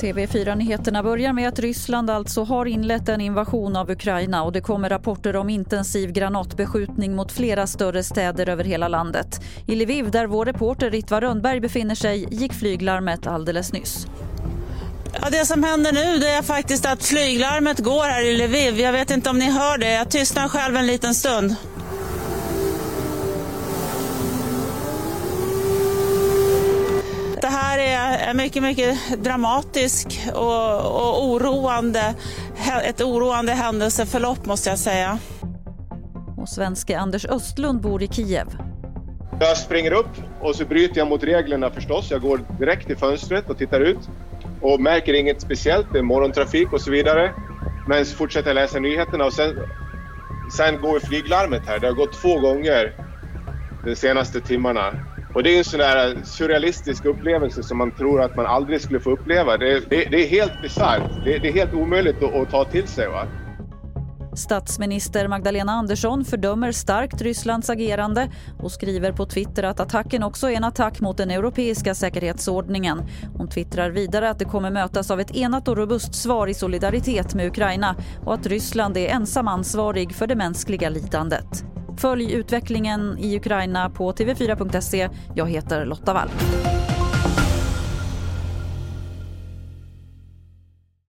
TV4-nyheterna börjar med att Ryssland alltså har inlett en invasion av Ukraina och det kommer rapporter om intensiv granatbeskjutning mot flera större städer över hela landet. I Lviv, där vår reporter Ritva Rönnberg befinner sig, gick flyglarmet alldeles nyss. Ja, det som händer nu det är faktiskt att flyglarmet går här i Lviv. Jag vet inte om ni hör det. Jag tystnar själv en liten stund. Det här är en mycket, mycket dramatisk och, och oroande, ett oroande händelseförlopp måste jag säga. Och svenske Anders Östlund bor i Kiev. Jag springer upp och så bryter jag mot reglerna förstås. Jag går direkt till fönstret och tittar ut och märker inget speciellt. Det är morgontrafik och så vidare. Men så fortsätter jag läsa nyheterna och sen, sen går flyglarmet här. Det har gått två gånger de senaste timmarna. Och det är en sån där surrealistisk upplevelse som man tror att man aldrig skulle få uppleva. Det, det, det är helt bisarrt. Det, det, är helt omöjligt att, att ta till sig. Va? Statsminister Magdalena Andersson fördömer starkt Rysslands agerande och skriver på Twitter att attacken också är en attack mot den europeiska säkerhetsordningen. Hon twittrar vidare att det kommer mötas av ett enat och robust svar i solidaritet med Ukraina och att Ryssland är ensam ansvarig för det mänskliga lidandet. Följ utvecklingen i Ukraina på tv4.se. Jag heter Lotta Wall.